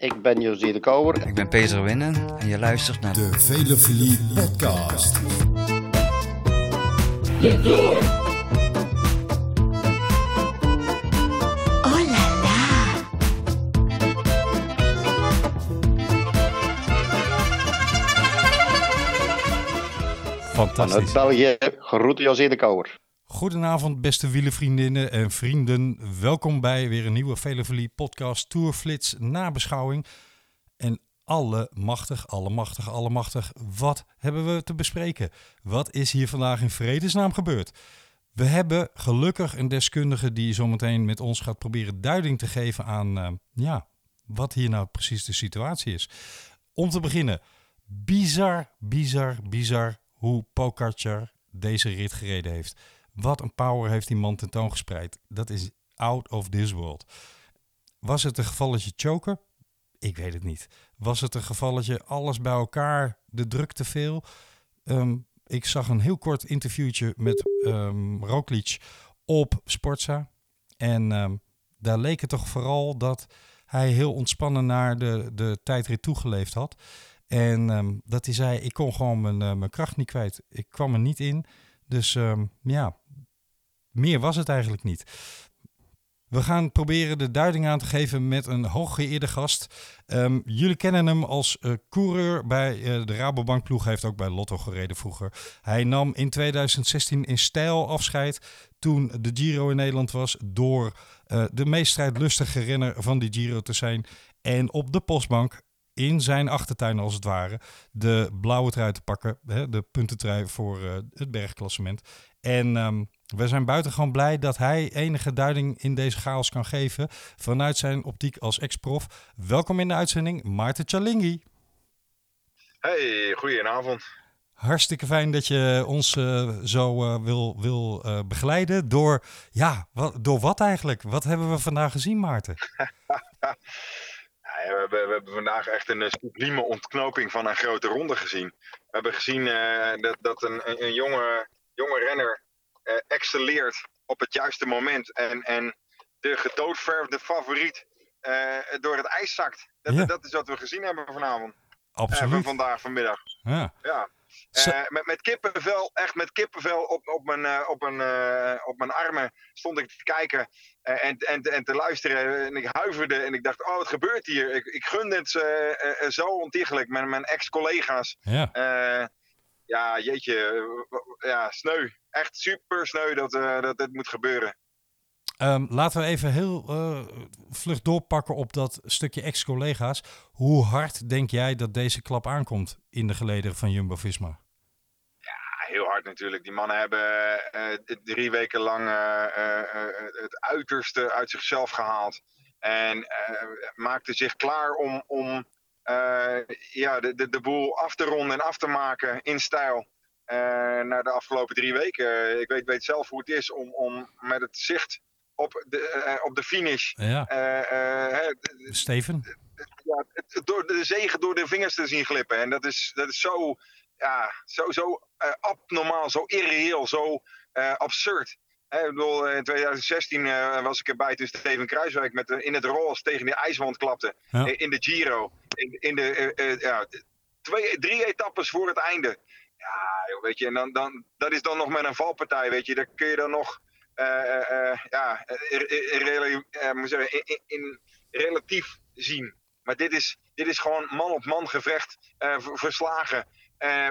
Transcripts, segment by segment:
Ik ben José de Kouwer. Ik ben Peter Winnen en je luistert naar de Velofilie Podcast. Oh la la. Vanuit Fantastisch. België, groeten José de Kouwer. Goedenavond, beste wielenvriendinnen en vrienden. Welkom bij weer een nieuwe Velofilie podcast Tourflits nabeschouwing. En allemachtig, allemachtig, allemachtig, wat hebben we te bespreken? Wat is hier vandaag in vredesnaam gebeurd? We hebben gelukkig een deskundige die zometeen met ons gaat proberen duiding te geven aan eh, ja, wat hier nou precies de situatie is. Om te beginnen, bizar, bizar, bizar hoe Pogacar deze rit gereden heeft. Wat een power heeft die man tentoongespreid. Dat is out of this world. Was het een gevalletje choker? Ik weet het niet. Was het een gevalletje alles bij elkaar, de druk te veel? Ehm, ik zag een heel kort interviewtje met ehm Roglic op Sportza. En ehm, daar leek het toch vooral dat hij heel ontspannen naar de, de tijdrit toegeleefd had. En dat hij zei, ik kon gewoon mijn, eh, mijn kracht niet kwijt. Ik kwam er niet in. Dus ehm, ja, meer was het eigenlijk niet. We gaan proberen de duiding aan te geven met een hooggeëerde gast. Ehm, jullie kennen hem als eh, coureur bij eh, de Rabobank ploeg. Heeft ook bij Lotto gereden vroeger. Hij nam in 2016 in stijl afscheid toen de Giro in Nederland was... door eh, de meest strijdlustige renner van die Giro te zijn. En op de postbank in zijn achtertuin als het ware de blauwe trui te pakken. Hè, de puntentrui voor eh, het bergklassement. En ehm, we zijn buitengewoon blij dat hij enige duiding in deze chaos kan geven vanuit zijn optiek als ex-prof. Welkom in de uitzending, Maarten Chalingi. Hey, goedenavond. Hartstikke fijn dat je ons eh, zo eh, wil, wil begeleiden. Door, ja, wat, door wat eigenlijk? Wat hebben we vandaag gezien, Maarten? We, hebben, we hebben vandaag echt een eh, sublieme ontknoping van een grote ronde gezien. We hebben gezien eh, dat, dat een, een, een jonge, jonge renner eh, excelleert op het juiste moment. En, en de gedoodverfde favoriet door het ijs zakt. Dat, Ja. dat is wat we gezien hebben vanavond. Eh, van Absoluut. vandaag, vanmiddag. Ja. Ja. Eh, met, met kippenvel, echt met kippenvel op, op, mijn, eh, op, mijn, eh, op mijn armen stond ik te kijken en, en, en te luisteren. En ik huiverde en ik dacht, oh wat gebeurt hier? Ik, ik gun dit eh, eh, zo ontiegelijk met mijn ex-collega's. ja. Ja, jeetje, ja, sneu. Echt super sneu dat, dat dit moet gebeuren. Ehm, laten we even heel eh, vlug doorpakken op dat stukje ex-collega's. Hoe hard denk jij dat deze klap aankomt in de gelederen van Jumbo-Visma? Ja, heel hard natuurlijk. Die mannen hebben eh, drie weken lang eh, het uiterste uit zichzelf gehaald. En maakten zich klaar om, om ja, de, de, de boel af te ronden en af te maken in stijl. Eh na de afgelopen drie weken. Ik weet, weet zelf hoe het is om, om met het zicht op de, eh, op de finish. Ja, eh, eh, Steven? ja, het- door de zegen door de vingers te zien glippen. En dat is, dat is zo, ja, zo, zo abnormaal, zo irreëel, zo absurd. Hè, ik bedoel, in 2016 eh, was ik erbij toen Steven Kruiswijk met in het roze tegen de ijswand klapte. Ja. In de Giro. In, in de, ja, twee, drie etappes voor het einde. Ja, joh, weet je, en dan, dan, dat is dan nog met een valpartij, weet je. Daar kun je dan nog, ja, in, in, in, eh, moet ik zeggen, in, relatief zien. Maar dit is, dit is gewoon man op man gevecht, eh, ver- verslagen. Eh,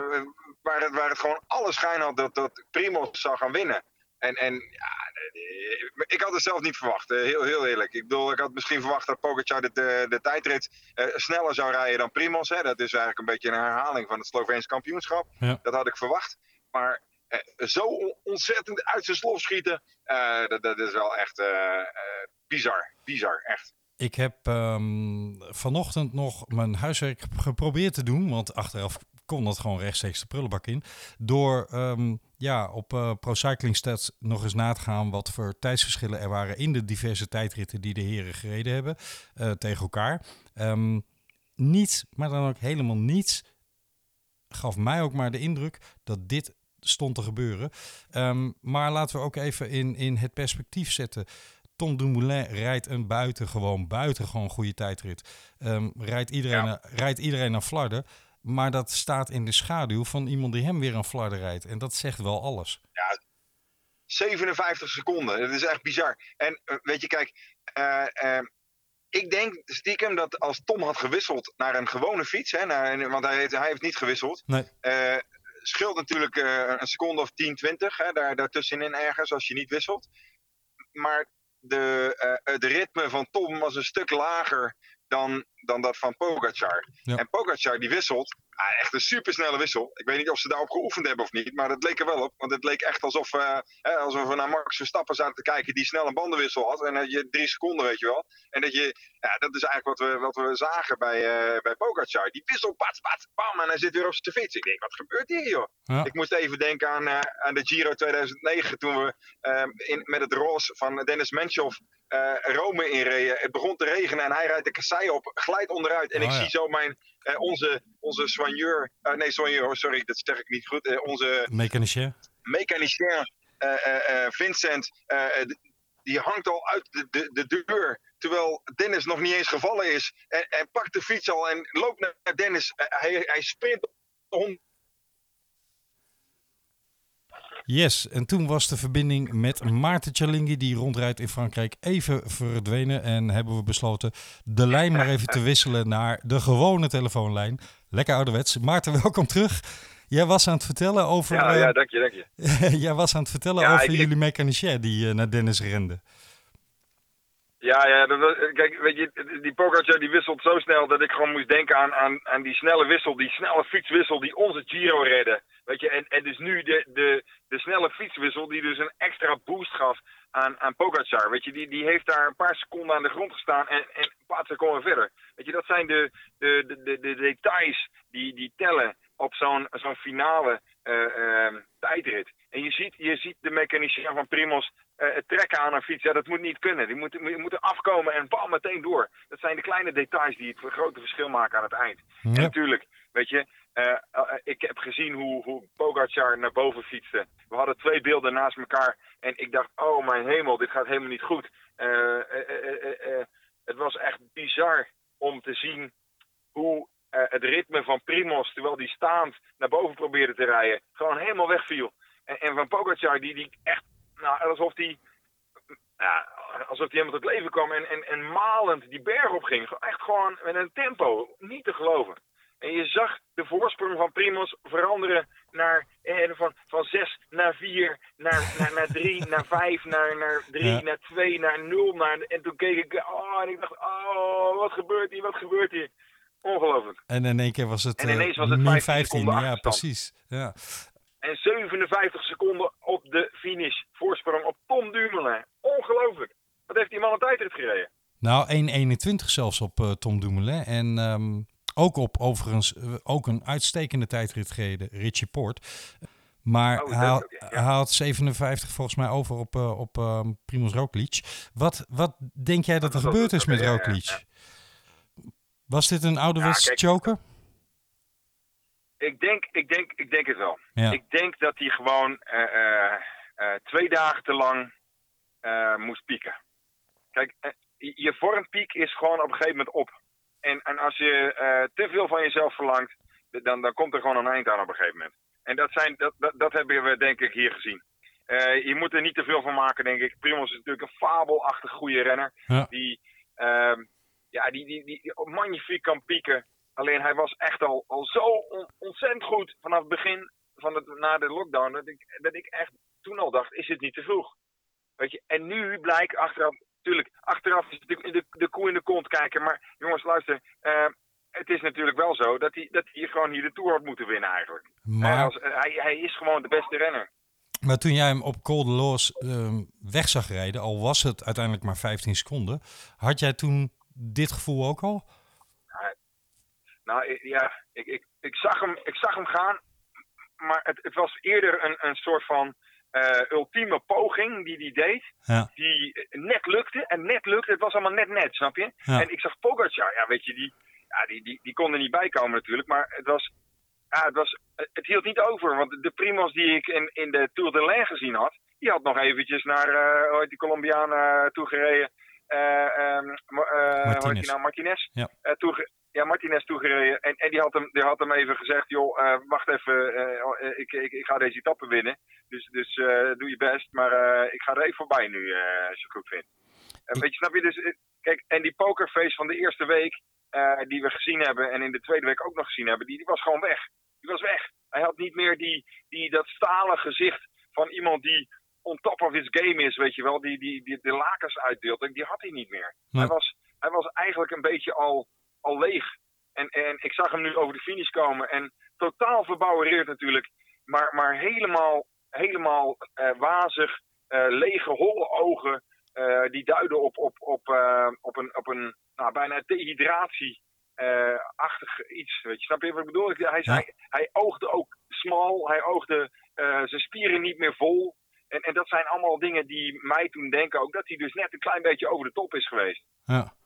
waar, het, waar het gewoon alle schijn had dat, dat Primoz zou gaan winnen. En, en ja, eh, ik had het zelf niet verwacht, eh, heel, heel eerlijk. Ik bedoel, ik had misschien verwacht dat Pogacar de, de, de tijdrit eh, sneller zou rijden dan Primoz. Hè. Dat is eigenlijk een beetje een herhaling van het Sloveens kampioenschap. Ja. Dat had ik verwacht. Maar eh, zo on- ontzettend uit zijn slof schieten, eh, dat, dat is wel echt eh, eh, bizar. Bizar, echt. Ik heb ehm, vanochtend nog mijn huiswerk geprobeerd te doen, want achteraf kon dat gewoon rechtstreeks de prullenbak in. Door ehm, ja, op eh Pro Cycling Stats nog eens na te gaan wat voor tijdsverschillen er waren in de diverse tijdritten die de heren gereden hebben eh, tegen elkaar. Ehm, niets, maar dan ook helemaal niets, gaf mij ook maar de indruk dat dit stond te gebeuren. Ehm, maar laten we ook even in, in het perspectief zetten. Tom Dumoulin rijdt een buitengewoon, buitengewoon goede tijdrit. Um, rijdt, iedereen, Ja. rijdt iedereen naar Flarden. Maar dat staat in de schaduw van iemand die hem weer aan Flarden rijdt. En dat zegt wel alles. 57 seconden. Dat is echt bizar. En eh, weet je, kijk, eh, eh, ik denk stiekem dat als Tom had gewisseld naar een gewone fiets, hè, naar, een- want hij heeft, hij heeft niet gewisseld, Nee. eh, scheelt natuurlijk eh, een seconde of 10, 20, hè, daar, daartussenin ergens als je niet wisselt. Maar de, eh, het ritme van Tom was een stuk lager dan, dan dat van Pogacar. Ja. En Pogacar die wisselt, ah, echt een supersnelle wissel. Ik weet niet of ze daarop geoefend hebben of niet, maar dat leek er wel op. Want het leek echt alsof, eh, hè, alsof we naar Max Verstappen zaten te kijken die snel een bandenwissel had. En dat je drie seconden, weet je wel. En dat je, ja, dat is eigenlijk wat we, wat we zagen bij, eh bij Pogacar. Die wissel, pat, pat, bam, en hij zit weer op zijn fiets. Ik denk, wat gebeurt hier, joh? Ja. Ik moest even denken aan, eh, aan de Giro 2009, toen we in, met het roze van Dennis Menchoff eh, Rome inreden. Het begon te regenen en hij rijdt de kassei op, glijdt onderuit. En Oh, ik ja. zie zo mijn, eh, onze, onze soigneur, eh, nee soigneur, sorry, dat zeg ik niet goed. onze Mechanicien. mechanicien Vincent, die hangt al uit de, de, de deur. Terwijl Dennis nog niet eens gevallen is. En, en pakt de fiets al en loopt naar Dennis. Hij, hij sprint om. Yes, en toen was de verbinding met Maarten Cialinghi, die rondrijdt in Frankrijk, even verdwenen. En hebben we besloten de lijn maar even te wisselen naar de gewone telefoonlijn. Lekker ouderwets. Maarten, welkom terug. Jij was aan het vertellen over, Ja, eh, ja, dank je, dank je. jij was aan het vertellen Ja, over ik- jullie mechanicien die eh, naar Dennis rende. Ja, ja dat, kijk, weet je, die Pogacar die wisselt zo snel dat ik gewoon moest denken aan, aan, aan die snelle wissel, die snelle fietswissel die onze Giro redde. Weet je, en, en dus nu de, de, de snelle fietswissel die dus een extra boost gaf aan, aan Pogacar. Weet je, die, die heeft daar een paar seconden aan de grond gestaan en, en een paar seconden verder. Weet je, dat zijn de, de, de, de, de details die, die tellen op zo'n zo'n finale eh, eh, tijdrit. En je ziet, je ziet de mechanicien van Primos eh, het trekken aan een fiets. Ja, dat moet niet kunnen. Die moeten, die moeten afkomen en bam, meteen door. Dat zijn de kleine details die het grote verschil maken aan het eind. En Ja. natuurlijk, weet je, eh, eh, ik heb gezien hoe, hoe naar boven fietste. We hadden twee beelden naast elkaar en ik dacht, oh mijn hemel, dit gaat helemaal niet goed. Eh, het was echt bizar om te zien hoe het ritme van Primos, terwijl die staand naar boven probeerde te rijden, gewoon helemaal wegviel. En, en van Pogacar, die, die echt, nou, alsof die, ja, alsof die helemaal tot leven kwam en, en, en malend die berg op ging. Echt gewoon met een tempo, niet te geloven. En je zag de voorsprong van Primos veranderen naar, eh, van, van 6 naar 4, naar, naar, naar 3, naar 5, naar, naar 3, Ja. naar 2, naar 0. Naar, en toen keek ik, oh, en ik dacht, oh, wat gebeurt hier, wat gebeurt hier? Ongelooflijk. En in één keer was het, En ineens eh, was het min 15 seconden Ja, achterstand. precies. Ja. En 57 seconden op de finish. Voorsprong op Tom Dumoulin. Ongelooflijk. Wat heeft die man een tijdrit gereden? Nou, 1.21 zelfs op eh, Tom Dumoulin. En ehm, ook op overigens eh, ook een uitstekende tijdrit gereden, Richie Poort. Maar Oh, hij, dat had- ook, ja. hij had 57 volgens mij over op, eh, op ehm Primoz Roglic. Wat, wat denk jij dat er Dat gebeurd is met oké, ja, ja, Roglic? Was dit een ouderwetse Ja, kijk. choker? Ik denk, ik denk, ik denk het wel. Ik denk dat hij gewoon eh, twee dagen te lang moest pieken. Kijk, je vormpiek is gewoon op een gegeven moment op. En, en als je eh, te veel van jezelf verlangt, dan, dan komt er gewoon een eind aan op een gegeven moment. En dat, zijn, dat, dat, dat hebben we denk ik hier gezien. Eh, je moet er niet te veel van maken, denk ik. Primos is natuurlijk een fabelachtig goede renner. Ja. Die, ehm, ja, die, die, die, die magnifiek kan pieken. Alleen hij was echt al, al zo on- ontzettend goed vanaf het begin van het, na de lockdown. Dat ik, dat ik echt toen al dacht, is het niet te vroeg? Weet je, en nu blijkt achteraf, natuurlijk, achteraf is de, de, de koe in de kont kijken. Maar jongens, luister, eh, het is natuurlijk wel zo dat hij, dat hij gewoon hier de Tour had moeten winnen eigenlijk. Eh, Maar, als, hij, hij is gewoon de beste renner. maar toen jij hem op Col de Loos ehm, weg zag rijden, al was het uiteindelijk maar 15 seconden, had jij toen dit gevoel ook al? Nou ja, ik, ik, ik, zag, hem, ik zag hem gaan, maar het, het was eerder een, een soort van eh, ultieme poging die hij deed. Ja. Die net lukte en net lukte. Het was allemaal net net, snap je? Ja. En ik zag Pogacar, ja weet je, die, ja, die, die, die kon er niet bij komen natuurlijk. Maar het was, ja, het was, het hield niet over. Want de primos die ik in, in de Tour de Lens gezien had, die had nog eventjes naar uh, hoe heet die Colombiaan uh, toegereden. Uh, um, Martinez. nou, Martinez. Ja. Toege ja, Martinez toegereden. En, en die, had hem, die had hem even gezegd, joh, wacht even, ik, ik, ik ga deze etappe winnen. Dus, dus doe je best, maar ik ga er even voorbij nu, als je het goed vindt. En weet je, snap je, dus, kijk, en die pokerface van de eerste week, die we gezien hebben en in de tweede week ook nog gezien hebben, die, die was gewoon weg. Die was weg. Hij had niet meer die, die, dat stalen gezicht van iemand die on top of his game is, weet je wel, die, die, die de lakens uitdeelt. Die had hij niet meer. Hij, was, hij was eigenlijk een beetje al, al leeg. En, en ik zag hem nu over de finish komen en totaal verbouwereerd natuurlijk, maar, maar helemaal, helemaal uh, wazig, uh, lege, holle ogen, uh, die duiden op, op, op, op een, op een nou, bijna dehydratie. achtig iets, weet je, snap je wat ik bedoel? Hij, Ja. hij, hij oogde ook smal, hij oogde zijn spieren niet meer vol. En, en dat zijn allemaal dingen die mij toen denken ook dat hij dus net een klein beetje over de top is geweest. Ja.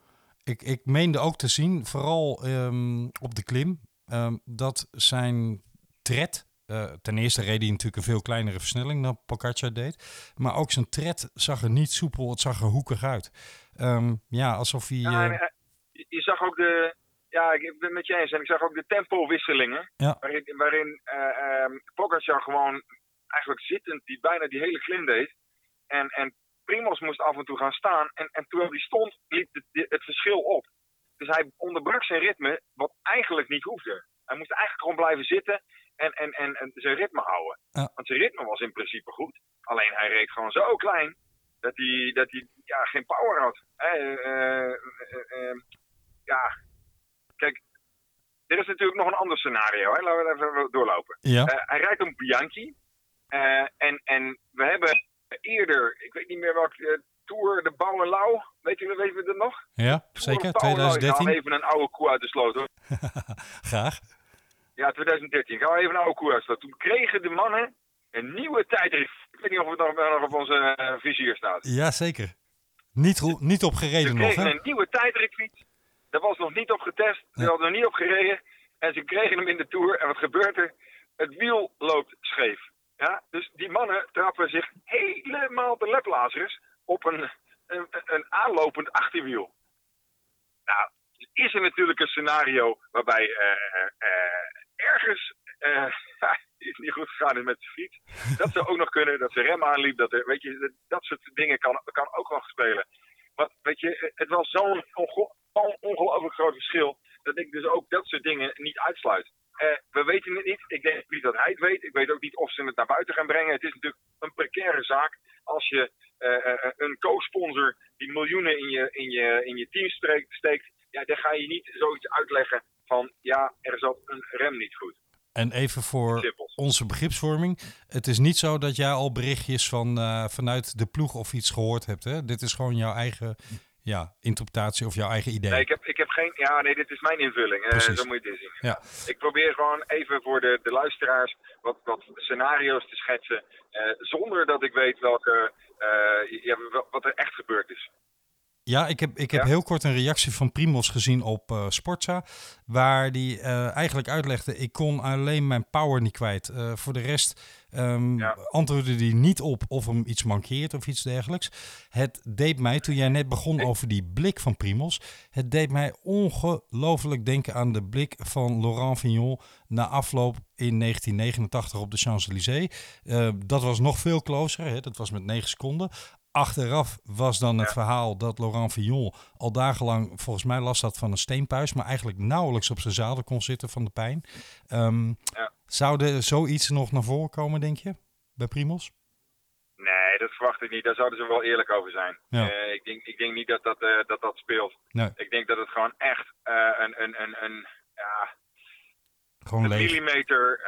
Ik, ik meende ook te zien, vooral um, op de klim, um, dat zijn tred. Uh, ten eerste reed hij natuurlijk een veel kleinere versnelling dan Pogacar deed. Maar ook zijn tred zag er niet soepel, het zag er hoekig uit. Um, ja, alsof hij... Ja, je, je zag ook de... Ja, ik ben het met je eens. En ik zag ook de tempowisselingen. Ja. Waarin, waarin uh, Pogacar gewoon eigenlijk zittend die bijna die hele klim deed. En, en Primos moest af en toe gaan staan. En, en terwijl hij stond, liep het, het verschil op. Dus hij onderbrak zijn ritme, wat eigenlijk niet hoefde. Hij moest eigenlijk gewoon blijven zitten en, en, en, en zijn ritme houden. Ja. Want zijn ritme was in principe goed. Alleen hij reed gewoon zo klein dat hij, dat hij ja, geen power had. Uh, uh, uh, ja, kijk, er is natuurlijk nog een ander scenario. Hè? Laten we even doorlopen. Ja. hij rijdt om Bianchi. En, en we hebben eerder, ik weet niet meer welke uh, Tour, de Bouw en Lauw, weet je, weten we dat nog? Ja, Tour zeker, Pauw en Lauw. 2013. Ik haal even een oude koe uit de sloot hoor. Graag. Ja, 2013. Ik haal even een oude koe uit de sloot. Toen kregen de mannen een nieuwe tijdrit. Ik weet niet of het nog, nog op onze uh, vizier staat. Ja, zeker. Niet, niet op gereden Ze nog, kregen hè? een nieuwe tijdritfiets. Daar was nog niet op getest. Ze Ja. hadden er niet op gereden. En ze kregen hem in de Tour. En wat gebeurt er? Het wiel loopt scheef. Ja? Dus die mannen trappen zich helemaal de leplazers op een, een, een aanlopend achterwiel. Nou, is er natuurlijk een scenario waarbij eh, eh, ergens eh, iets niet goed gegaan is met de fiets. Dat zou ook nog kunnen, dat ze rem aanliep. Dat, er, weet je, dat, soort dingen kan, kan ook nog spelen. Maar weet je, het was zo'n ongelooflijk groot verschil. Dat ik dus ook dat soort dingen niet uitsluit. Eh, we weten het niet. Ik denk niet dat hij het weet. Ik weet ook niet of ze het naar buiten gaan brengen. Het is natuurlijk een precaire zaak. Als je eh, eh, een co-sponsor die miljoenen in je, in je, in je team steekt, ja, dan ga je niet zoiets uitleggen van ja, er zat een rem niet goed. En even voor onze begripsvorming. Het is niet zo dat jij al berichtjes van, vanuit de ploeg of iets gehoord hebt. Hè? Dit is gewoon jouw eigen ja, interpretatie of jouw eigen idee. Nee, ik heb, ik heb geen. Ja, nee, dit is mijn invulling. Zo moet je het zien. Ja. Ik probeer gewoon even voor de, de luisteraars wat, wat scenario's te schetsen. eh, zonder dat ik weet welke. eh, ja, wat er echt gebeurd is. Ja, ik heb, ik heb Ja? heel kort een reactie van Primos gezien op eh Sportza. Waar die eh, eigenlijk uitlegde: ik kon alleen mijn power niet kwijt. Eh, voor de rest ehm, Ja. antwoordde hij niet op of hem iets mankeert of iets dergelijks. Het deed mij, toen jij net begon Ik- over die blik van Primos. Het deed mij ongelooflijk denken aan de blik van Laurent Fignon na afloop in 1989 op de Champs-Élysées. Dat was nog veel closer, hè? dat was met 9 seconden. Achteraf was dan het Ja. verhaal dat Laurent Fignon al dagenlang, volgens mij last had van een steenpuis, maar eigenlijk nauwelijks op zijn zadel kon zitten van de pijn. Ehm, Ja. Zou er zoiets nog naar voren komen, denk je, bij Primos? Nee, dat verwacht ik niet. Daar zouden ze wel eerlijk over zijn. Ja. Eh, ik, denk, ik denk niet dat dat, eh, dat, dat speelt. Nee, Ik denk dat het gewoon echt eh, een, een, een, een, ja, gewoon een millimeter,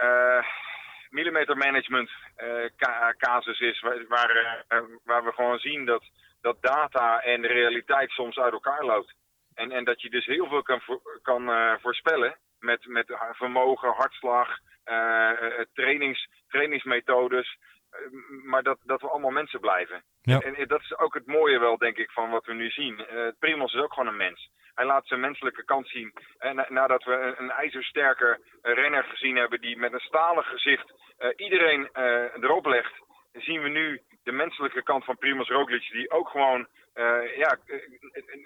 eh, millimeter management eh, ca- casus is. Waar, eh, waar we gewoon zien dat, dat data en realiteit soms uit elkaar loopt. En, en dat je dus heel veel kan, kan eh, voorspellen met, met vermogen, hartslag, eh, eh, trainings, trainingsmethodes. Eh, maar dat, dat we allemaal mensen blijven. Ja. En, en dat is ook het mooie wel, denk ik, van wat we nu zien. Eh Primos is ook gewoon een mens. Hij laat zijn menselijke kant zien. En na- nadat we een, een ijzersterke eh, renner gezien hebben die met een stalen gezicht eh, iedereen eh, erop legt, zien we nu de menselijke kant van Primoz Roglic, die ook gewoon eh, ja, eh,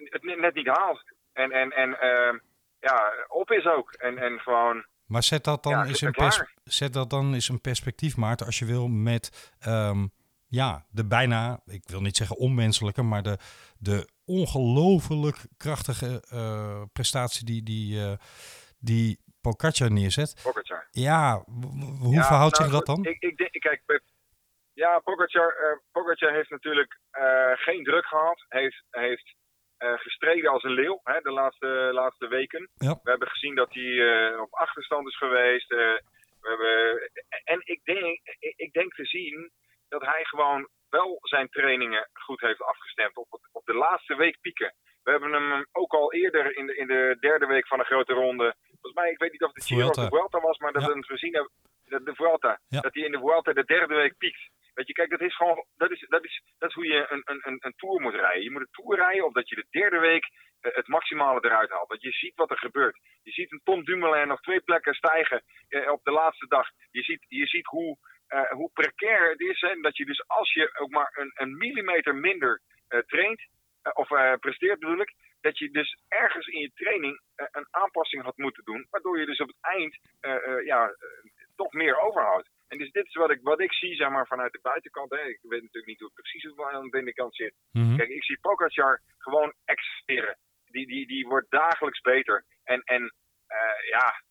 het net- niet haalt. En, en, en eh, ja, op is ook. En, en gewoon, Maar zet dat dan Ja, eens pers- zet dat dan eens een perspectief, Maarten, als je wil, met ehm, ja, de bijna, ik wil niet zeggen onmenselijke, maar de, de ongelooflijk krachtige eh, prestatie die, die, eh, die Pogacar neerzet. Pogacar. Ja, hoe Ja, verhoudt nou, zich dat dan? Ik, ik denk, kijk, ja, Pogacar, Pogacar heeft natuurlijk geen druk gehad. Heeft, heeft gestreden als een leeuw hè, de laatste, laatste weken. Ja. We hebben gezien dat hij eh, op achterstand is geweest. eh, we hebben, en ik denk, ik, denk te zien dat hij gewoon wel zijn trainingen goed heeft afgestemd op, het- op de laatste week pieken. We hebben hem ook al eerder in de, in de derde week van de grote ronde. Volgens mij, ik weet niet of het Giro of de Vuelta was, maar dat Ja. we hem gezien hebben. De, de Vuelta. Ja. Dat hij in de Vuelta de derde week piekt. Weet je, kijk, dat is gewoon, dat is, dat is, dat hoe je een, een, een, tour moet rijden. Je moet een tour rijden op dat je de derde week eh, het maximale eruit haalt. Dat je ziet wat er gebeurt. Je ziet een Tom Dumoulin nog twee plekken stijgen eh, op de laatste dag. Je ziet, je ziet hoe, eh, hoe precair het is. En dat je dus als je ook maar een, een millimeter minder traint, of presteert bedoel ik, dat je dus ergens in je training een aanpassing had moeten doen. Waardoor je dus op het eind ja, toch meer overhoudt. En dus dit is wat ik, wat ik zie zeg maar, vanuit de buitenkant. Hè. Ik weet natuurlijk niet hoe het precies aan de binnenkant zit. Mhm. Kijk, ik zie Pogacar gewoon excelleren. Die, die, die wordt dagelijks beter. En, en eh, ja,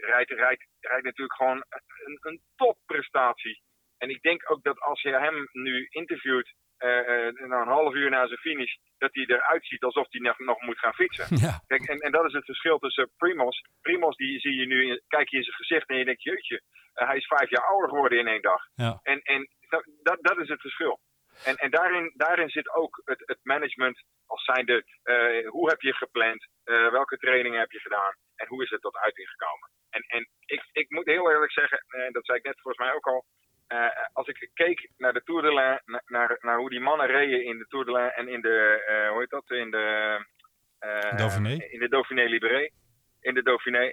rijdt, rijdt, rijdt natuurlijk gewoon een, een topprestatie. En ik denk ook dat als je hem nu interviewt, eh, na een half uur na zijn finish, dat hij eruit ziet alsof hij nog, nog moet gaan fietsen. Ja, Kijk, en, en dat is het verschil tussen Primos. Primos, die zie je nu, in- kijk je in zijn gezicht en je denkt, jeetje, eh, hij is vijf jaar ouder geworden in één dag. ja. En, en dat, dat, dat is het verschil. En, en daarin, daarin zit ook het, het management als zijnde, eh, hoe heb je gepland, welke trainingen heb je gedaan en hoe is het tot uiting gekomen. En, en ik, ik moet heel eerlijk zeggen, en dat zei ik net volgens mij ook al, eh, als ik keek naar de Tour de l'Ain, na- naar, naar hoe die mannen reden in de Tour de l'Ain en in de, eh, hoe heet dat, in de... eh, Dauphiné? In de Dauphiné Libéré. In de Dauphiné.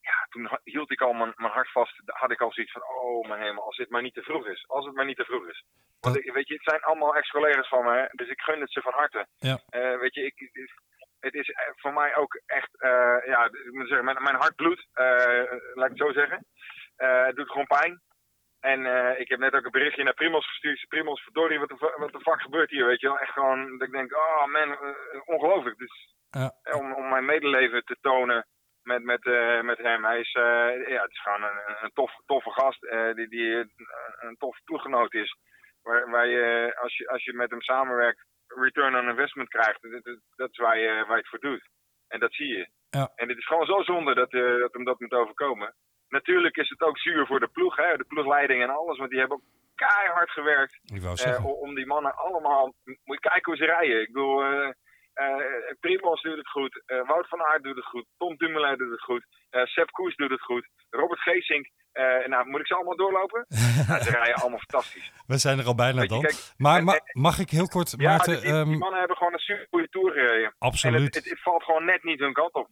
Ja, toen hield ik al mijn, mijn hart vast. Had ik al zoiets van, oh mijn hemel, als dit maar niet te vroeg is. Als het maar niet te vroeg is. Want Dat- ik, weet je, het zijn allemaal ex-collega's van me, dus ik gun het ze van harte. Ja. Weet je, ik, het is- voor mij ook echt, ja, ik moet zeggen, mijn, mijn hart bloedt, laat ik het zo zeggen. Het doet gewoon pijn. En eh, ik heb net ook een berichtje naar Primos gestuurd. Primos, verdorie, wat de, wat de fuck gebeurt hier, weet je wel. Echt gewoon, dat ik denk, oh man, eh, ongelooflijk. Dus Ja. eh, om, om mijn medeleven te tonen met, met, met hem. Hij is, ja, het is gewoon een, een tof, toffe gast die, die een, tof ploeggenoot is. Waar, waar je, als je, als je met hem samenwerkt, return on investment krijgt. Dat, dat, is waar je, waar je het voor doet. En dat zie je. Ja. En het is gewoon zo zonde dat, dat hem dat moet overkomen. Natuurlijk is het ook zuur voor de ploeg, hè, de ploegleiding en alles. Want die hebben ook keihard gewerkt eh, om om die mannen allemaal. Moet je kijken hoe ze rijden. Ik bedoel, eh eh, Primos doet het goed. eh, Wout van Aert doet het goed. Tom Dumoulin doet het goed. eh Sepp Koes doet het goed. Robert Geesink. nou, moet ik ze allemaal doorlopen? ze rijden allemaal fantastisch. We zijn er al bijna je, dan. kijk, maar en- ma- en- mag ik heel kort, Ja, Maarten? die, die- ehm, mannen hebben gewoon een super goede tour gereden. En absoluut. het, het, het valt gewoon net niet hun kant op.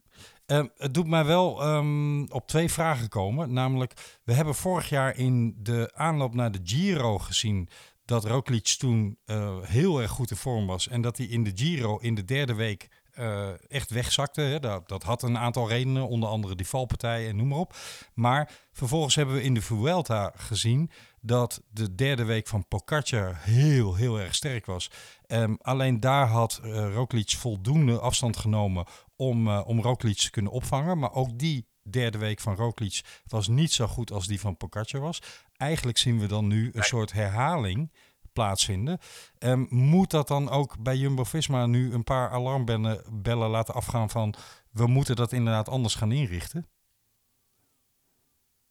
Ehm, het doet mij wel ehm, op twee vragen komen. Namelijk, we hebben vorig jaar in de aanloop naar de Giro gezien dat Roglic toen eh, heel erg goed in vorm was. En dat hij in de Giro in de derde week eh, echt wegzakte. Hè. Dat, dat had een aantal redenen, onder andere die valpartij en noem maar op. Maar vervolgens hebben we in de Vuelta gezien dat de derde week van Pogacar heel, heel erg sterk was. Ehm, alleen daar had Roglic voldoende afstand genomen om, eh om Roglic te kunnen opvangen. Maar ook die derde week van Roglic was niet zo goed als die van Pogacar was. Eigenlijk zien we dan nu een soort herhaling plaatsvinden. Ehm, moet dat dan ook bij Jumbo-Visma nu een paar alarmbellen bellen laten afgaan van... we moeten dat inderdaad anders gaan inrichten?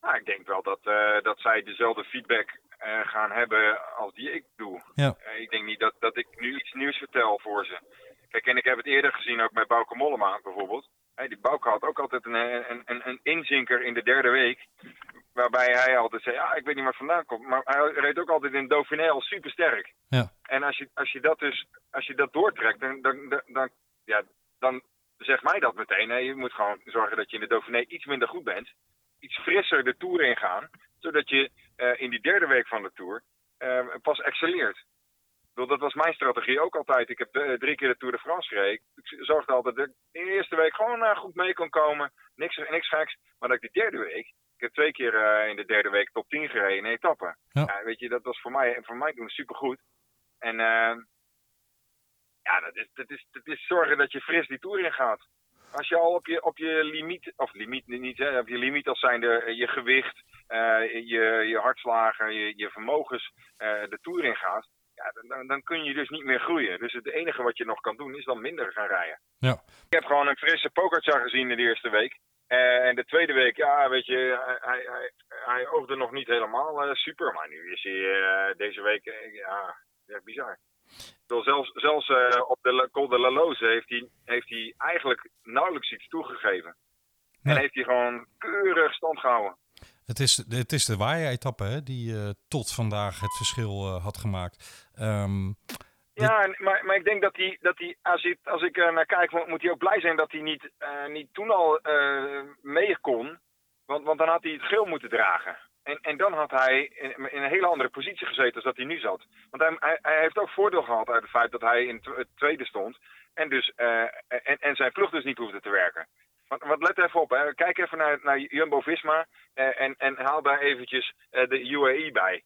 Nou, ik denk wel dat, eh, dat zij dezelfde feedback eh, gaan hebben als die ik doe. Ja. Eh, ik denk niet dat, dat ik nu iets nieuws vertel voor ze. Kijk, en ik heb het eerder gezien ook met Bauke Mollema bijvoorbeeld. Hey, die Bauke had ook altijd een, een, een, een inzinker in de derde week. Waarbij hij altijd zei, ja, ik weet niet waar het vandaan komt. Maar hij reed ook altijd in Dauphiné al super sterk. Ja. En als je, als je dat dus, als je dat doortrekt, dan, dan, dan, ja, dan zegt mij dat meteen. Hè. Je moet gewoon zorgen dat je in de Dauphiné iets minder goed bent. Iets frisser de Tour ingaan. Zodat je eh, in die derde week van de Tour eh, pas excelleert. Bedoel, dat was mijn strategie ook altijd. Ik heb eh, drie keer de Tour de France gereden. Ik zorgde altijd dat ik in de eerste week gewoon eh, goed mee kon komen. Niks, niks geks. Maar dat ik de derde week, heb twee keer eh, in de derde week top 10 gereden in etappen. Ja. Weet je, dat was voor mij, voor mij toen supergoed. En eh, ja, dat is, dat, is, dat is zorgen dat je fris die Tour in gaat. Als je al op je, op je limiet, of limiet niet, hè, op je limiet als zijnde eh, je gewicht, eh, je, je hartslagen, je, je vermogens de Tour in gaat, ja, dan, dan kun je dus niet meer groeien. Dus het enige wat je nog kan doen is dan minder gaan rijden. Ja. Ik heb gewoon een frisse Pogacar gezien in de eerste week. Eh, en de tweede week, ja, weet je, hij, hij, hij, oogde nog niet helemaal eh, super. Maar nu is hij eh, deze week, ja, bizar. Bedoel, zelfs zelfs op de Col de la Loze heeft hij, heeft hij eigenlijk nauwelijks iets toegegeven. Nee. En heeft hij gewoon keurig stand gehouden. Het is, het is de waaien-etappe hè, die tot vandaag het verschil had gemaakt. Ehm, Ja, maar, maar ik denk dat hij, dat hij als, ik, als ik naar kijk, mo- moet hij ook blij zijn dat hij niet, eh, niet toen al eh, mee kon. Want, want dan had hij het geel moeten dragen. En, en dan had hij in, een hele andere positie gezeten als dat hij nu zat. Want hij, hij, hij heeft ook voordeel gehad uit het feit dat hij in het tweede stond. En, dus, eh, en, en zijn ploeg dus niet hoefde te werken. Want, want let even op, hè. kijk even naar, naar Jumbo-Visma en, en haal daar eventjes de UAE bij.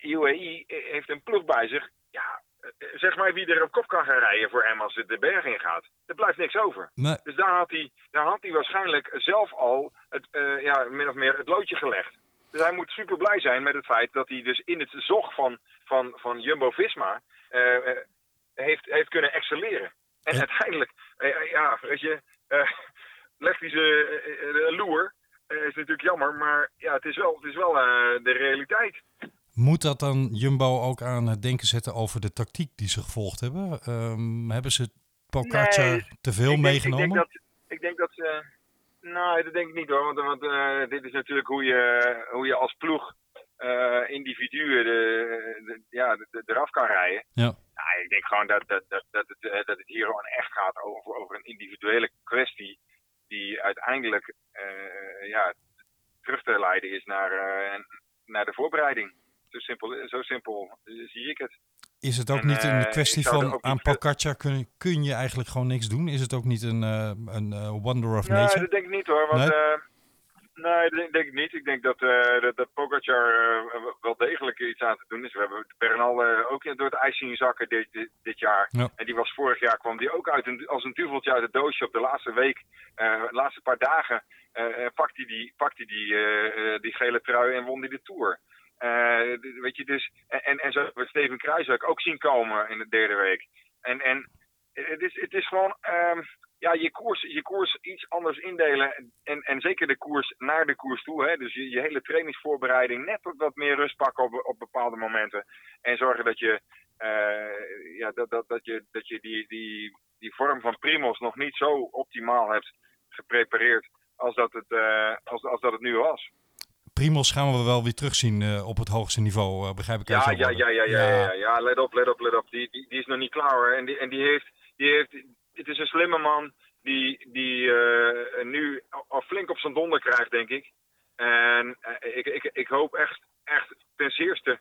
UAE heeft een ploeg bij zich. Ja, zeg maar wie er op kop kan gaan rijden voor hem als het de berg in gaat. Er blijft niks over. nee, Dus daar had hij, daar had hij waarschijnlijk zelf al het, eh, ja, min of meer het loodje gelegd. Dus hij moet super blij zijn met het feit dat hij dus in het zog van, van, van Jumbo-Visma eh, eh, heeft, heeft kunnen excelleren. En Ja. uiteindelijk, eh, eh, ja, weet je, eh, legt hij ze eh, eh, loer. Eh, is natuurlijk jammer, maar ja, het is wel, het is wel eh, de realiteit. Moet dat dan Jumbo ook aan het denken zetten over de tactiek die ze gevolgd hebben? Ehm, hebben ze Pogacar Nee, te veel meegenomen? Ik denk dat, ik denk dat ze. Nou, dat denk ik niet hoor. Want, want eh, dit is natuurlijk hoe je, hoe je als ploeg eh, individuen de, de- ja, de, eraf kan rijden. Ja. Ik denk gewoon dat, dat, dat, dat, het, eh, dat het hier gewoon echt gaat over, over een individuele kwestie. Die uiteindelijk ja, terug te leiden is naar, naar de voorbereiding. Zo simpel, zo simpel zie ik het. Is het ook En, niet een eh, kwestie van aan Pogacar kun, kun je eigenlijk gewoon niks doen? Is het ook niet een, eh, een eh, wonder of Nee, nature? dat denk ik niet hoor. Want, Nee? nee? nee, dat denk, ik niet. Ik denk dat, eh dat, dat Pogacar wel degelijk iets aan te doen is. We hebben Bernal ook door het ijs zien zakken dit, dit, dit jaar. Ja. En die was vorig jaar kwam die ook uit een, als een duveltje uit het doosje op de laatste week. de laatste paar dagen eh, eh, pakt hij die, die, die gele trui en won hij de Tour. Eh, weet je, dus, en, en, zo we Steven Kruijswijk ook zien komen in de derde week. En, en het, is, het is gewoon ehm, ja, je, koers, je koers iets anders indelen. En, en zeker de koers naar de koers toe. Hè? Dus je, je hele trainingsvoorbereiding net wat- wat meer rust pakken op, op bepaalde momenten. En zorgen dat je, eh, ja, dat, dat, dat je, dat je die, die, die vorm van Primos nog niet zo optimaal hebt geprepareerd als dat het, eh, als, als dat het nu was. Primos gaan we wel weer terugzien eh, op het hoogste niveau, eh, begrijp ik Ja, ja, ja, ja, ja, ja, ja, ja, let op, let op, let op. Die, die, die is nog niet klaar hoor. En die, en die heeft, die heeft, het is een slimme man die, die eh, nu al flink op zijn donder krijgt, denk ik. En ik, ik, ik hoop echt, echt ten zeerste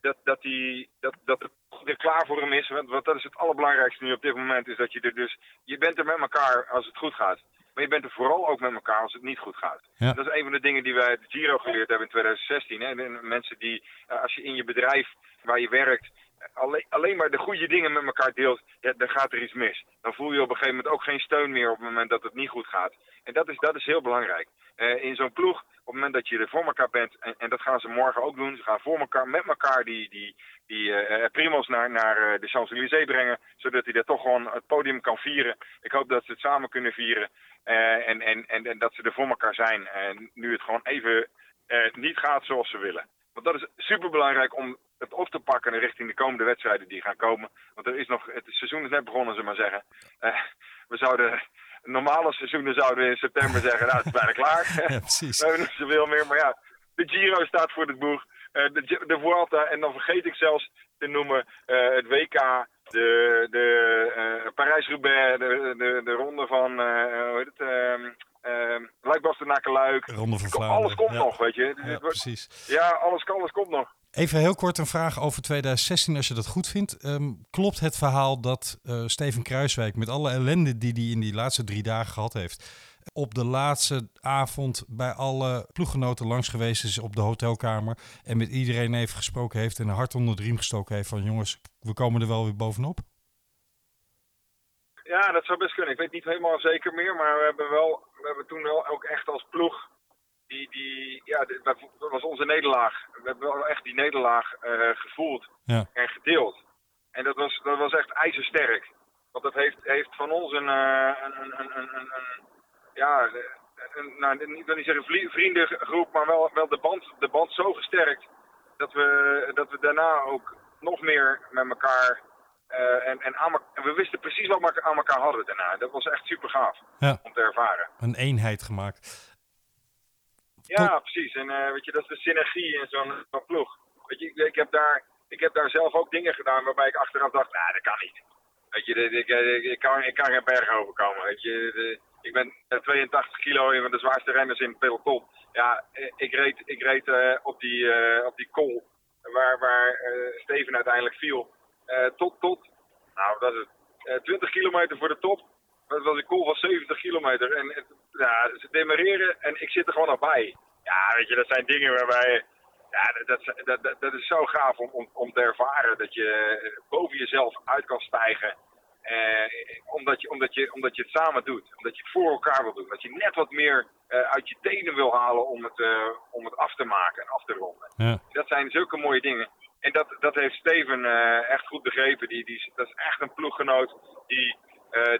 dat, dat, die, dat, dat het er klaar voor hem is. Want, want dat is het allerbelangrijkste nu op dit moment. Is dat je er dus, je bent er met elkaar als het goed gaat. Maar je bent er vooral ook met elkaar als het niet goed gaat. Ja. Dat is een van de dingen die wij uit de Giro geleerd hebben in 2016. Hè. Mensen die, eh, als je in je bedrijf waar je werkt, alleen, alleen maar de goede dingen met elkaar deelt, ja, dan gaat er iets mis. Dan voel je op een gegeven moment ook geen steun meer op het moment dat het niet goed gaat. En dat is, dat is heel belangrijk. Eh, in zo'n ploeg, op het moment dat je er voor elkaar bent, en, en dat gaan ze morgen ook doen, ze gaan voor elkaar, met elkaar die, die, die eh, eh, Primos naar, naar de Champs-Élysées brengen, zodat hij daar toch gewoon het podium kan vieren. Ik hoop dat ze het samen kunnen vieren en, en, en, en dat ze er voor elkaar zijn. En nu het gewoon even niet gaat zoals ze willen. Want dat is super belangrijk om op te pakken richting de komende wedstrijden die gaan komen. Want er is nog, het seizoen is net begonnen, we maar zeggen. Eh, we zouden, normale seizoenen zouden we in september zeggen, nou het is bijna klaar. Ja, precies. We hebben niet zoveel meer, maar ja, de Giro staat voor de boeg. Eh, de, de Vuelta, en dan vergeet ik zelfs te noemen eh, het WK de, de uh, Parijs-Roubaix, de, de, de ronde van, hoe heet het, Luik-Bastenaken-Luik. Ronde van Vlaanderen. Alles komt ja. nog, weet je. Ja, precies. Ja, alles, alles komt nog. Even heel kort een vraag over 2016, als je dat goed vindt. Um, klopt het verhaal dat uh, Steven Kruiswijk met alle ellende die hij in die laatste drie dagen gehad heeft, op de laatste avond bij alle ploeggenoten langs geweest is op de hotelkamer en met iedereen even gesproken heeft en een hart onder de riem gestoken heeft van jongens, we komen er wel weer bovenop? Ja, dat zou best kunnen. Ik weet niet helemaal zeker meer, maar we hebben, wel, we hebben toen wel ook echt als ploeg die, die, ja, dat was onze nederlaag. We hebben wel echt die nederlaag uh, gevoeld ja. en gedeeld. En dat was, dat was echt ijzersterk. Want dat heeft, heeft van ons een, uh, een, een, een, een, ja, een, nou, ik wil niet zeggen vriendengroep, maar wel, wel de, band, de band zo gesterkt dat we, dat we daarna ook nog meer met elkaar. Uh, en, en, aan, en we wisten precies wat we aan elkaar hadden daarna. Dat was echt super gaaf ja. om te ervaren. Een eenheid gemaakt. Ja, precies. En uh, weet je, dat is de synergie in zo'n zo ploeg. Weet je, ik, ik, heb daar, ik heb daar zelf ook dingen gedaan waarbij ik achteraf dacht, nou, dat kan niet. Weet je, ik, ik, ik, kan, ik kan geen berg overkomen. Weet je, de, ik ben 82 kilo, een van de zwaarste renners in peloton. Ja, ik reed, ik reed uh, op die, uh, op die kool waar, waar Steven uiteindelijk viel. tot, tot, nou, dat is het, 20 kilometer voor de top. Dat was een kool van 70 kilometer. En ja, ze demareren en ik zit er gewoon nog bij. Ja, weet je, dat zijn dingen waarbij... Ja, dat, dat, dat, dat is zo gaaf om, om, om te ervaren dat je boven jezelf uit kan stijgen. Uh, omdat, je, omdat, je, omdat je het samen doet. Omdat je het voor elkaar wil doen. Dat je net wat meer uh, uit je tenen wil halen om het, uh, om het af te maken en af te ronden. Ja. Dat zijn zulke mooie dingen. En dat, dat heeft Steven echt goed begrepen. Die, die, dat is echt een ploeggenoot die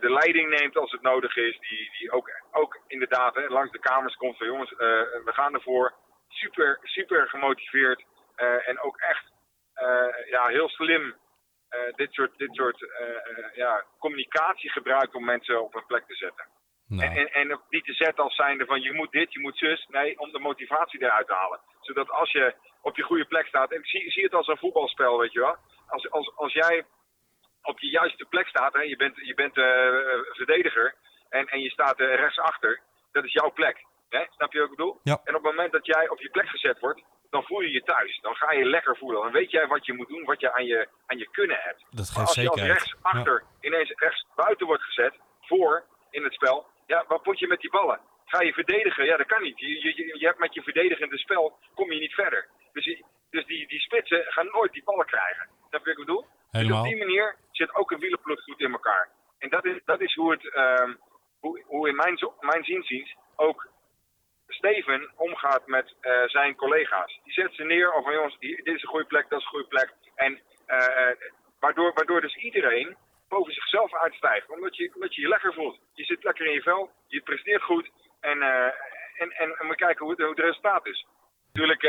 de leiding neemt als het nodig is. Die, die ook, ook inderdaad hè, langs de kamers komt van jongens, we gaan ervoor. Super, super gemotiveerd. en ook echt ja, heel slim dit soort, dit soort ja, communicatie gebruikt om mensen op een plek te zetten. Nou. En, en, en niet te zetten als zijnde van je moet dit, je moet zus. Nee, om de motivatie eruit te halen. Zodat als je op je goede plek staat. En ik zie, zie het als een voetbalspel, weet je wel. Als, als, als jij op je juiste plek staat, hè, je bent, je bent verdediger. En, en je staat rechtsachter. Dat is jouw plek. Hè? Snap je wat ik bedoel? Ja. En op het moment dat jij op je plek gezet wordt, dan voel je je thuis. Dan ga je lekker voelen. Dan weet jij wat je moet doen, wat je aan je, aan je kunnen hebt. Dat geeft als je als rechtsachter ineens rechts buiten wordt gezet, voor in het spel, ja, wat moet je met die ballen? Ga je verdedigen? Ja, dat kan niet. Je, je, je hebt met je verdedigende spel, kom je niet verder. Dus, die, dus die, die spitsen gaan nooit die ballen krijgen. Dat wat ik bedoel? Helemaal. Dus op die manier zit ook een wielerploeg goed in elkaar. En dat is, dat is hoe het, um, hoe, hoe in mijn, mijn zinziens ook Steven omgaat met uh, zijn collega's. Die zet ze neer over jongens, hier, dit is een goede plek, dat is een goede plek. En uh, waardoor, waardoor dus iedereen boven zichzelf uitstijgt. Omdat je, omdat je je lekker voelt. Je zit lekker in je vel, je presteert goed. En, uh, en, en, en we kijken hoe, hoe het resultaat is. Natuurlijk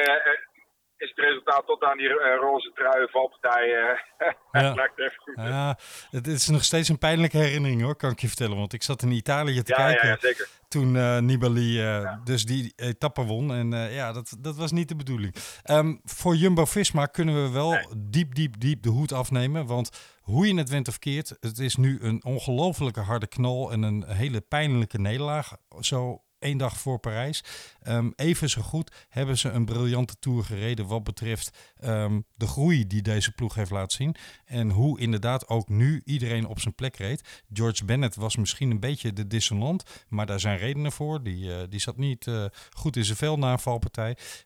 is het resultaat tot aan die roze trui valpartij. Ja. even goed. Ja, het is nog steeds een pijnlijke herinnering hoor, kan ik je vertellen. Want ik zat in Italië te ja, kijken ja, ja, zeker. toen uh, Nibali uh, ja. dus die etappe won. En ja, dat, dat was niet de bedoeling. Um, voor Jumbo-Visma kunnen we wel Nee. diep, diep, diep de hoed afnemen. Want hoe je het went of keert, het is nu een ongelofelijke harde knal en een hele pijnlijke nederlaag. Zo één dag voor Parijs. Um, even zo goed hebben ze een briljante tour gereden wat betreft um, de groei die deze ploeg heeft laten zien. En hoe inderdaad ook nu iedereen op zijn plek reed. George Bennett was misschien een beetje de dissonant, maar daar zijn redenen voor. Die, uh, die zat niet uh, goed in zijn vel na.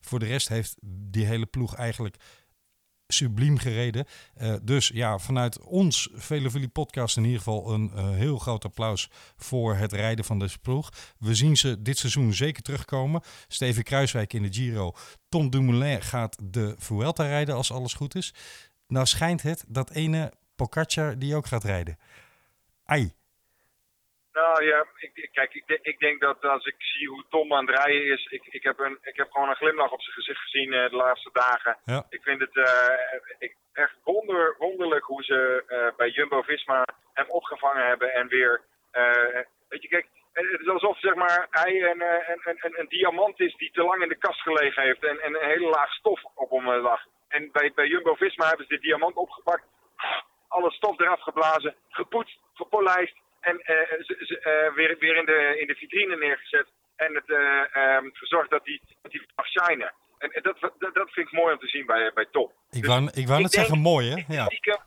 Voor de rest heeft die hele ploeg eigenlijk subliem gereden. Uh, dus ja, vanuit ons Vele podcast in ieder geval een uh, heel groot applaus voor het rijden van deze ploeg. We zien ze dit seizoen zeker terugkomen. Steven Kruiswijk in de Giro. Tom Dumoulin gaat de Vuelta rijden als alles goed is. Nou schijnt het dat ene Pogacar die ook gaat rijden. Ai. Nou ja, ik, kijk, ik, ik, denk dat als ik zie hoe Tom aan het rijden is, ik, ik, heb, een, ik heb gewoon een glimlach op zijn gezicht gezien uh, de laatste dagen. Ja. Ik vind het uh, ik, echt wonder, wonderlijk hoe ze uh, bij Jumbo-Visma hem opgevangen hebben en weer, weet je, kijk, het is alsof zeg maar, hij een, een, een, een, diamant is die te lang in de kast gelegen heeft en, en een hele laag stof op hem lag. En bij, bij Jumbo-Visma hebben ze de diamant opgepakt alle stof eraf geblazen, gepoetst, gepolijst en eh, ze- ze, eh, weer, weer in, de, in de vitrine neergezet. En het gezorgd dat die, dat die mag shinen. En, en dat, dat, dat vind ik mooi om te zien bij, bij Top. Ik Dus wou, ik wou ik net denk- zeggen mooi, hè? Ja. stiekem-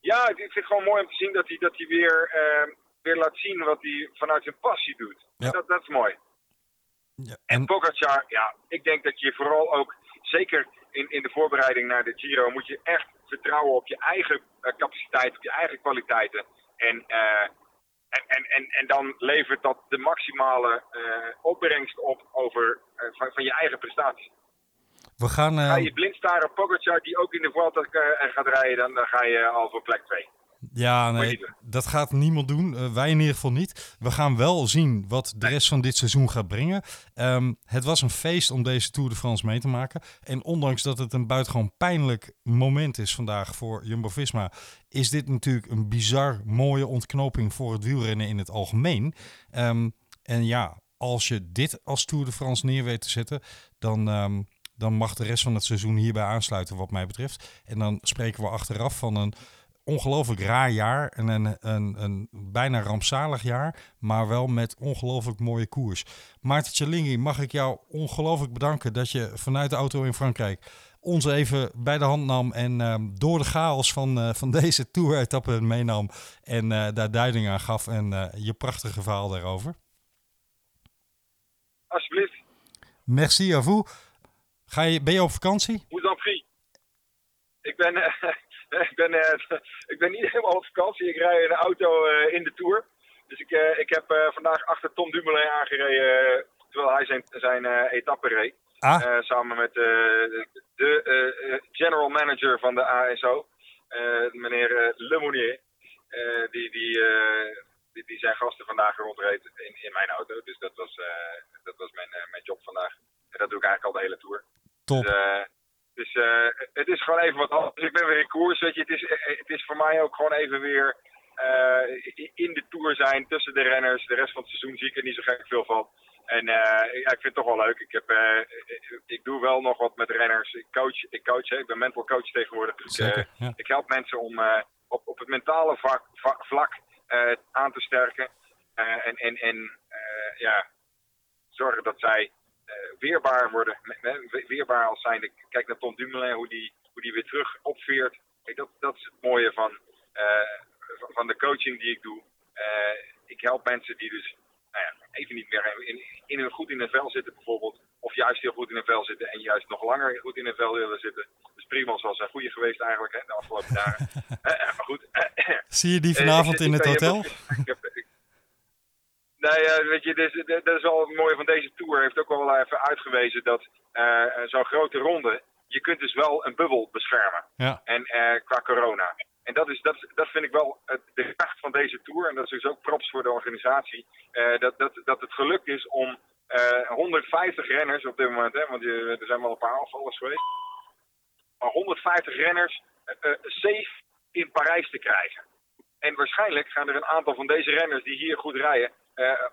Ja, ik vind het gewoon mooi om te zien dat hij, dat hij weer, ehm, weer laat zien wat hij vanuit zijn passie doet. Ja. Dat, dat is mooi. Ja, En En Pogacar, ja, ik denk dat je vooral ook, zeker in, in de voorbereiding naar de Giro, moet je echt vertrouwen op je eigen capaciteit, op je eigen kwaliteiten. En, eh, en, en, en, en dan levert dat de maximale eh, opbrengst op over, eh, van, van je eigen prestatie. we gaan. Ga je blind staren op Pogacar, die ook in de Vuelta gaat rijden, dan, dan ga je al voor plek 2. Ja, nee, dat gaat niemand doen. Eh, wij in ieder geval niet. We gaan wel zien wat de rest van dit seizoen gaat brengen. Ehm, het was een feest om deze Tour de France mee te maken. En ondanks dat het een buitengewoon pijnlijk moment is vandaag voor Jumbo-Visma... is dit natuurlijk een bizar mooie ontknoping voor het wielrennen in het algemeen. Ehm, en ja, als je dit als Tour de France neer weet te zetten... dan... ehm, dan mag de rest van het seizoen hierbij aansluiten, wat mij betreft. En dan spreken we achteraf van een ongelooflijk raar jaar en een, een, een bijna rampzalig jaar, maar wel met ongelooflijk mooie koers. Maarten Tjallingi, mag ik jou ongelooflijk bedanken dat je vanuit de auto in Frankrijk ons even bij de hand nam en ehm, door de chaos van, eh, van deze tour-etappe meenam en eh, daar duiding aan gaf en eh, je prachtige verhaal daarover. Alsjeblieft, Merci à vous. Ga je, ben je op vakantie? hoe dan prie. Ik ben, ik, ben, eh, ik ben niet helemaal op vakantie. Ik rij in de auto eh, in de Tour. Dus ik, eh, ik heb vandaag achter Tom Dumoulin aangereden, terwijl hij zijn, zijn etappe reed. Ah, samen met de, general manager van de ASO, meneer Lemonnier. Eh, die, die, die, zijn gasten vandaag rondreed in, in mijn auto. Dus dat was, dat was mijn, mijn job vandaag. En dat doe ik eigenlijk al de hele tour. top. Dus, dus eh, het is gewoon even wat anders. Dus ik ben weer in koers. Weet je. Het, is, eh, het is voor mij ook gewoon even weer eh, in de tour zijn tussen de renners. De rest van het seizoen zie ik er niet zo gek veel van. En eh, ja, ik vind het toch wel leuk. Ik, heb, eh, ik- ik doe wel nog wat met renners. Ik coach, ik, coach hè. ik ben mental coach tegenwoordig. Dus, eh, Zeker, ja. ik help mensen om eh, op, op het mentale vak, va- vlak eh, aan te sterken. Eh, en en, en eh, ja, zorgen dat zij eh, weerbaar worden. Weerbaar als zijnde. Kijk naar Tom Dumoulin, hoe die, hoe die weer terug opveert. Kijk, dat, dat is het mooie van, eh, van- van de coaching die ik doe. Eh, ik help mensen die dus nou ja, even niet meer in, in hun goed in hun vel zitten bijvoorbeeld. Of juist heel goed in hun vel zitten en juist nog langer goed in hun vel willen zitten. Dus Primos was een goede geweest eigenlijk hè, de afgelopen dagen. Eh, eh, maar goed. Zie je die Eh, vanavond in het hotel? ik heb- ik- Nee, eh, weet je, dat is wel het mooie van deze tour. Heeft ook wel even uitgewezen dat eh, zo'n grote ronde, je kunt dus wel een bubbel beschermen. Ja. En eh, qua corona. En dat, is, dat, dat vind ik wel de kracht van deze tour. En dat is dus ook props voor de organisatie. dat, dat, dat het gelukt is om eh, 150 renners op dit moment, hè, want je, er zijn wel een paar afvallers geweest. Maar 150 renners eh, safe in Parijs te krijgen. En waarschijnlijk gaan er een aantal van deze renners die hier goed rijden,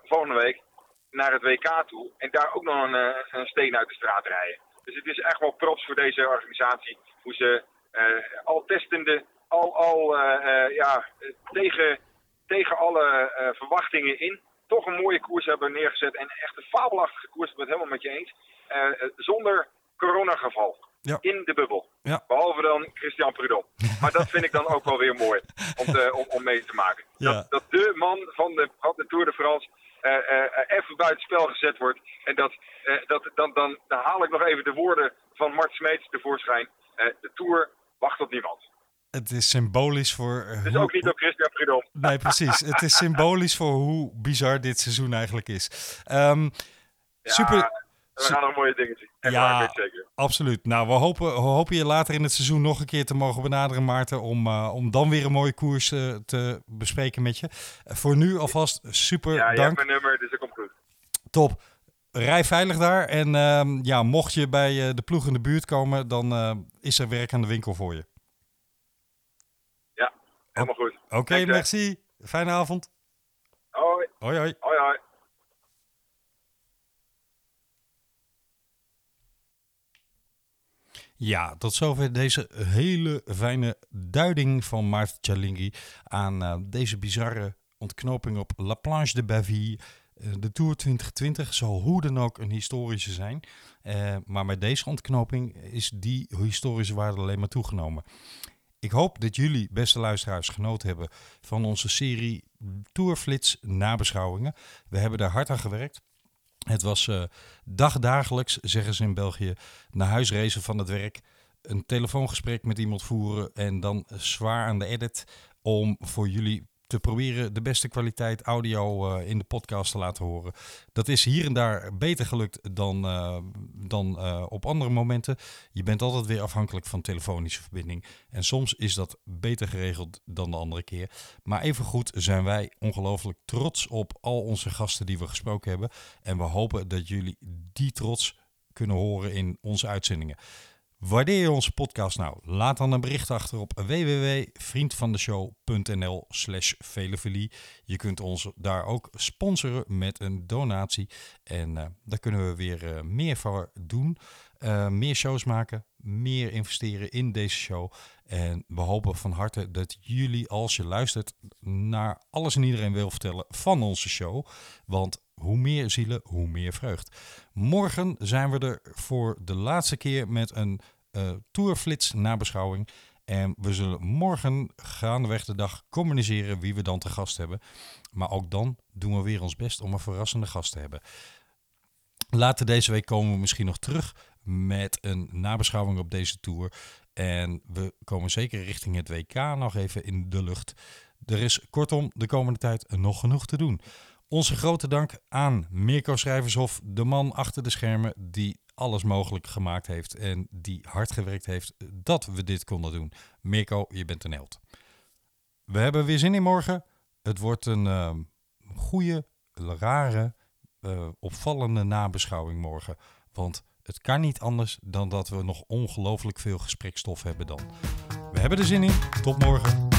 volgende week naar het WK toe. En daar ook nog een, eh, een steen uit de straat rijden. Dus het is echt wel props voor deze organisatie. Hoe ze eh, al testende, al, al eh, eh, ja, eh, tegen, tegen alle eh, verwachtingen in, toch een mooie koers hebben neergezet. En echt een fabelachtige koers, ik ben het helemaal met je eens. Eh, eh, zonder coronageval. Ja. In de bubbel. Ja. Behalve dan Christian Prudhomme. Maar dat vind ik dan ook wel weer mooi om, te, om, om mee te maken. Ja. Dat, dat de man van de, van de Tour de France eh, eh, even buiten spel gezet wordt. En dat, eh, dat, dan, dan, dan haal ik nog even de woorden van Mart Smeets tevoorschijn. De Tour wacht op niemand. Het is symbolisch voor. Dus hoe- ook niet op Christian Prudhomme. Nee, precies. Het is symbolisch voor hoe bizar dit seizoen eigenlijk is. Ehm, Ja, super. We gaan nog mooie dingen zien. En Ja. ja. ik zeker. Absoluut. Nou, we hopen, we hopen je later in het seizoen nog een keer te mogen benaderen, Maarten. Om, eh, om dan weer een mooie koers eh, te bespreken met je. Voor nu alvast super Ja, je hebt dank. mijn nummer, dus dat komt goed. Top. Rij veilig daar. En ehm, ja, mocht je bij eh, de ploeg in de buurt komen, dan is er werk aan de winkel voor je. Ja, helemaal goed. Oké, Dank merci. Fijne avond. Hoi, Hoi, hoi. hoi, hoi. Ja, tot zover deze hele fijne duiding van Maarten Cialinghi aan uh, deze bizarre ontknoping op La Planche de Baville. Uh, de Tour 2020 zal hoe dan ook een historische zijn. Uh, maar met deze ontknoping is die historische waarde alleen maar toegenomen. Ik hoop dat jullie, beste luisteraars, genoten hebben van onze serie Tourflits nabeschouwingen. We hebben daar hard aan gewerkt. Het was uh, dagdagelijks, zeggen ze in België, naar huis racen van het werk. Een telefoongesprek met iemand voeren en dan zwaar aan de edit om voor jullie te proberen de beste kwaliteit audio uh, in de podcast te laten horen. Dat is hier en daar beter gelukt dan, uh, dan uh, op andere momenten. Je bent altijd weer afhankelijk van telefonische verbinding. En soms is dat beter geregeld dan de andere keer. Maar evengoed zijn wij ongelooflijk trots op al onze gasten die we gesproken hebben. En we hopen dat jullie die trots kunnen horen in onze uitzendingen. Waardeer je onze podcast nou? Laat dan een bericht achter op www.vriendvandeshow.nl slash velevelie. Je kunt ons daar ook sponsoren met een donatie. En uh, daar kunnen we weer uh, meer voor doen. Uh, meer shows maken, meer investeren in deze show. En we hopen van harte dat jullie, als je luistert, naar alles en iedereen wil vertellen van onze show. Want hoe meer zielen, hoe meer vreugd. Morgen zijn we er voor de laatste keer met een uh, Tourflits nabeschouwing. En we zullen morgen gaandeweg de dag communiceren wie we dan te gast hebben. Maar ook dan doen we weer ons best om een verrassende gast te hebben. Later deze week komen we misschien nog terug met een nabeschouwing op deze tour. En we komen zeker richting het WK nog even in de lucht. Er is kortom de komende tijd nog genoeg te doen. Onze grote dank aan Mirko Schrijvershof, de man achter de schermen die alles mogelijk gemaakt heeft en die hard gewerkt heeft dat we dit konden doen. Mirko, je bent een held. We hebben weer zin in morgen. Het wordt een uh, goede, rare, uh, opvallende nabeschouwing morgen. Want het kan niet anders dan dat we nog ongelooflijk veel gesprekstof hebben dan. We hebben er zin in. Tot morgen.